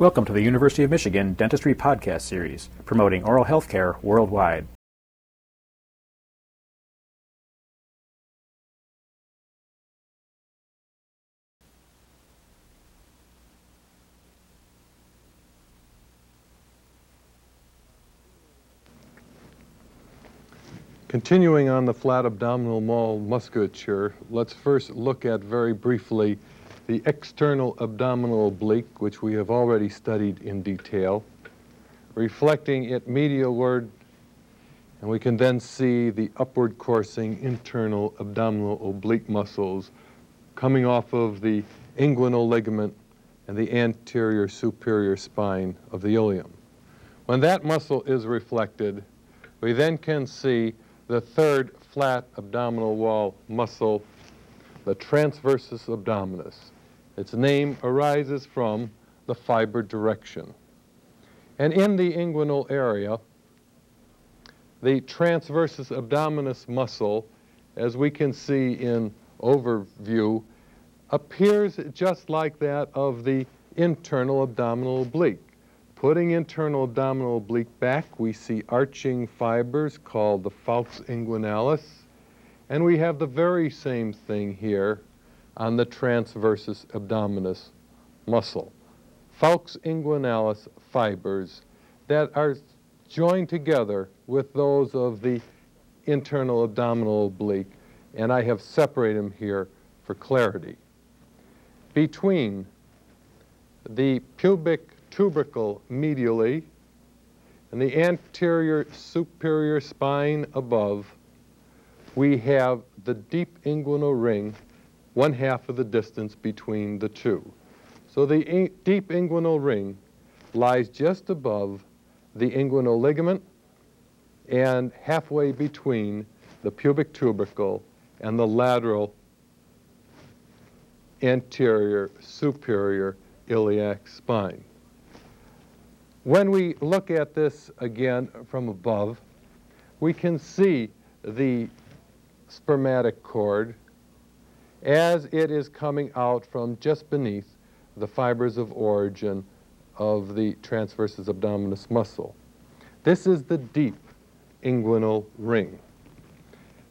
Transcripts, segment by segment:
Welcome to the University of Michigan Dentistry Podcast Series, promoting oral health care worldwide. Continuing on the flat abdominal wall musculature, let's first look at very briefly the external abdominal oblique, which we have already studied in detail, reflecting it medialward, and we can then see the upward coursing internal abdominal oblique muscles coming off of the inguinal ligament and the anterior superior spine of the ilium. When that muscle is reflected, we then can see the third flat abdominal wall muscle, the transversus abdominis. Its name arises from the fiber direction. And in the inguinal area, the transversus abdominis muscle, as we can see in overview, appears just like that of the internal abdominal oblique. Putting internal abdominal oblique back, we see arching fibers called the falx inguinalis, and we have the very same thing here on the transversus abdominis muscle. Falx inguinalis fibers that are joined together with those of the internal abdominal oblique, and I have separated them here for clarity. Between the pubic tubercle medially and the anterior superior spine above, we have the deep inguinal ring one half of the distance between the two. So the in deep inguinal ring lies just above the inguinal ligament and halfway between the pubic tubercle and the lateral anterior superior iliac spine. When we look at this again from above, we can see the spermatic cord as it is coming out from just beneath the fibers of origin of the transversus abdominis muscle. This is the deep inguinal ring.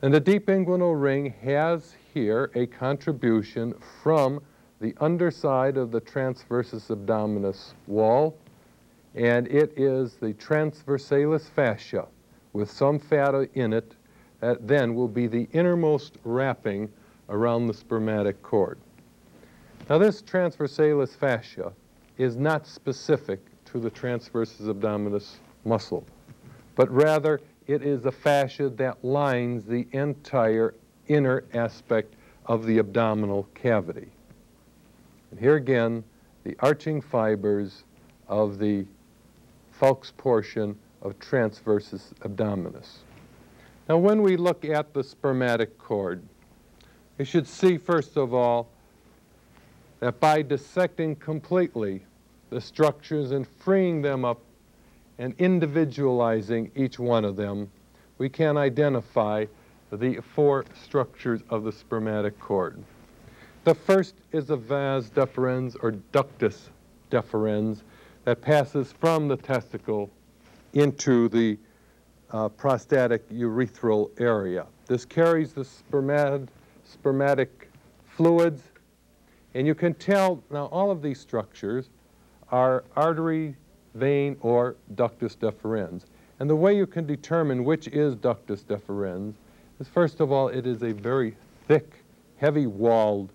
And the deep inguinal ring has here a contribution from the underside of the transversus abdominis wall, and it is the transversalis fascia with some fat in it that then will be the innermost wrapping around the spermatic cord. Now this transversalis fascia is not specific to the transversus abdominis muscle, but rather it is a fascia that lines the entire inner aspect of the abdominal cavity. And here again, the arching fibers of the falx portion of transversus abdominis. Now when we look at the spermatic cord, we should see, first of all, that by dissecting completely the structures and freeing them up and individualizing each one of them, we can identify the four structures of the spermatic cord. The first is a vas deferens or ductus deferens that passes from the testicle into the uh, prostatic urethral area. This carries the spermad spermatic fluids. And you can tell, now all of these structures are artery, vein, or ductus deferens. And the way you can determine which is ductus deferens is first of all, it is a very thick, heavy walled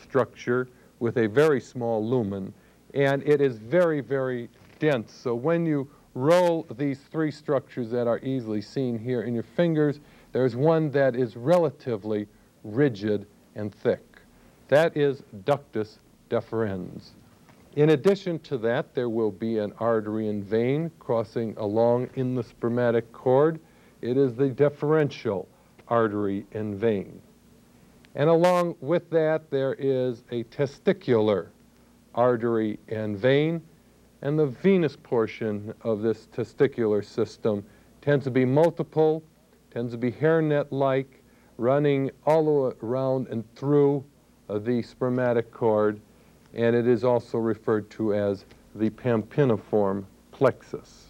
structure with a very small lumen. And it is very, very dense. So when you roll these three structures that are easily seen here in your fingers, there's one that is relatively rigid, and thick. That is ductus deferens. In addition to that, there will be an artery and vein crossing along in the spermatic cord. It is the deferential artery and vein. And along with that, there is a testicular artery and vein. And the venous portion of this testicular system tends to be multiple, tends to be hairnet-like, running all around and through uh, the spermatic cord, and it is also referred to as the pampiniform plexus.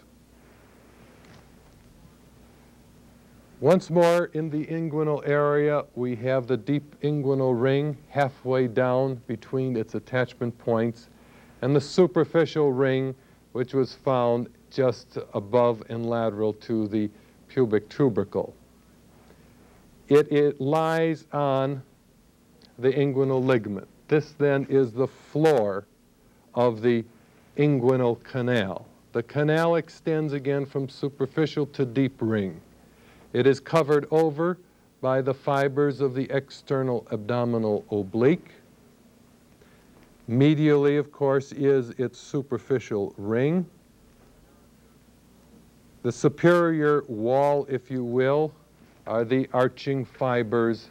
Once more in the inguinal area, we have the deep inguinal ring halfway down between its attachment points and the superficial ring which was found just above and lateral to the pubic tubercle. It, it lies on the inguinal ligament. This then is the floor of the inguinal canal. The canal extends again from superficial to deep ring. It is covered over by the fibers of the external abdominal oblique. Medially, of course, is its superficial ring. The superior wall, if you will, are the arching fibers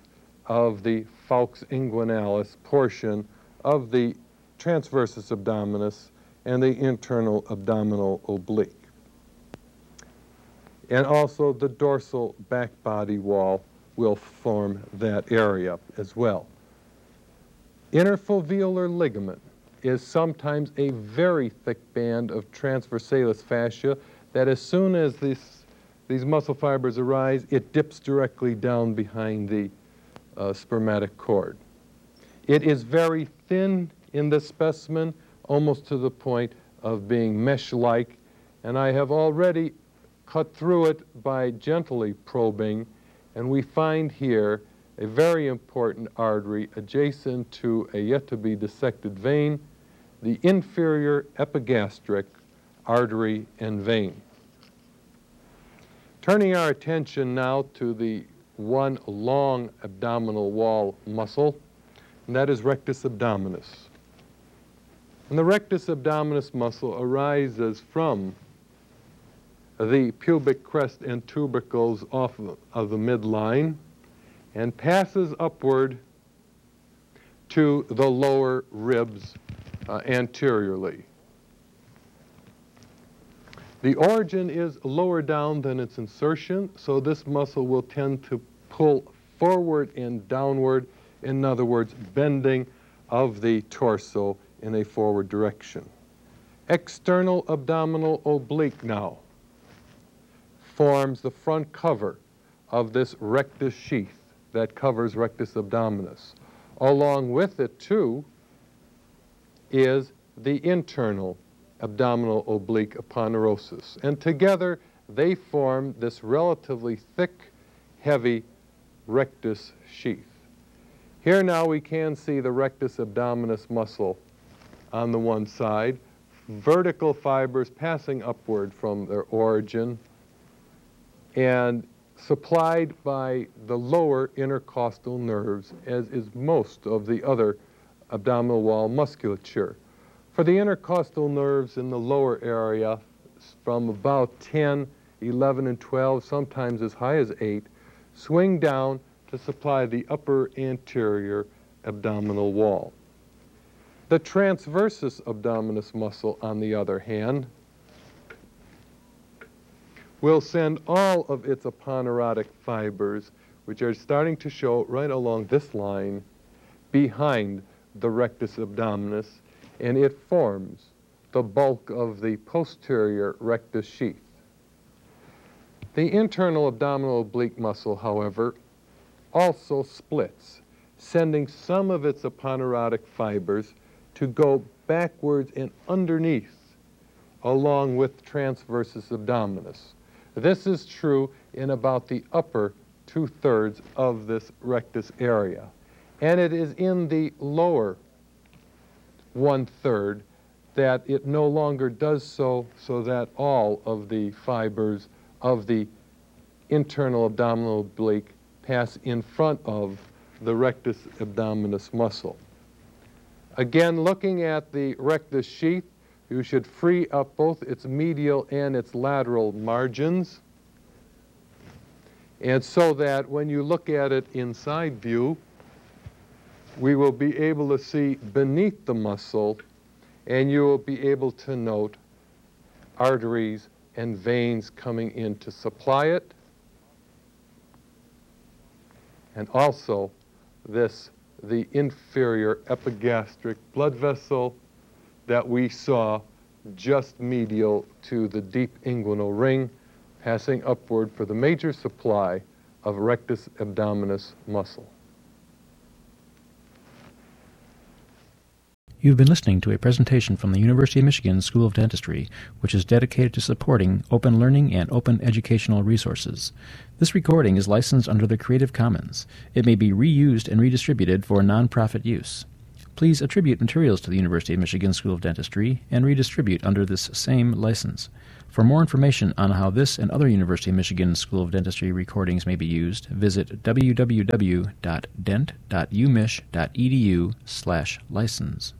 of the falx inguinalis portion of the transversus abdominis and the internal abdominal oblique. And also the dorsal back body wall will form that area as well. Interfoveolar ligament is sometimes a very thick band of transversalis fascia that as soon as this, these muscle fibers arise, it dips directly down behind the uh, spermatic cord. It is very thin in this specimen, almost to the point of being mesh-like, and I have already cut through it by gently probing, and we find here a very important artery adjacent to a yet to be dissected vein, the inferior epigastric artery and vein. Turning our attention now to the one long abdominal wall muscle, and that is rectus abdominis. And the rectus abdominis muscle arises from the pubic crest and tubercles off of the midline and passes upward to the lower ribs uh, anteriorly. The origin is lower down than its insertion, so this muscle will tend to pull forward and downward, in other words, bending of the torso in a forward direction. External abdominal oblique now forms the front cover of this rectus sheath that covers rectus abdominis. Along with it, too, is the internal abdominal oblique aponeurosis. And together, they form this relatively thick, heavy rectus sheath. Here now we can see the rectus abdominis muscle on the one side, vertical fibers passing upward from their origin, and supplied by the lower intercostal nerves, as is most of the other abdominal wall musculature. For the intercostal nerves in the lower area, from about 10, 11, and 12, sometimes as high as 8, swing down to supply the upper anterior abdominal wall. The transversus abdominis muscle, on the other hand, will send all of its aponeurotic fibers, which are starting to show right along this line, behind the rectus abdominis, and it forms the bulk of the posterior rectus sheath. The internal abdominal oblique muscle, however, also splits, sending some of its aponeurotic fibers to go backwards and underneath along with transversus abdominis. This is true in about the upper two-thirds of this rectus area. And it is in the lower one-third that it no longer does so so that all of the fibers of the internal abdominal oblique pass in front of the rectus abdominis muscle. Again, looking at the rectus sheath, you should free up both its medial and its lateral margins. And so that when you look at it inside view, we will be able to see beneath the muscle and you will be able to note arteries and veins coming in to supply it. And also this the inferior epigastric blood vessel that we saw just medial to the deep inguinal ring, passing upward for the major supply of rectus abdominis muscle. You've been listening to a presentation from the University of Michigan School of Dentistry, which is dedicated to supporting open learning and open educational resources. This recording is licensed under the Creative Commons. It may be reused and redistributed for nonprofit use. Please attribute materials to the University of Michigan School of Dentistry and redistribute under this same license. For more information on how this and other University of Michigan School of Dentistry recordings may be used, visit www.dent.umich.edu/license.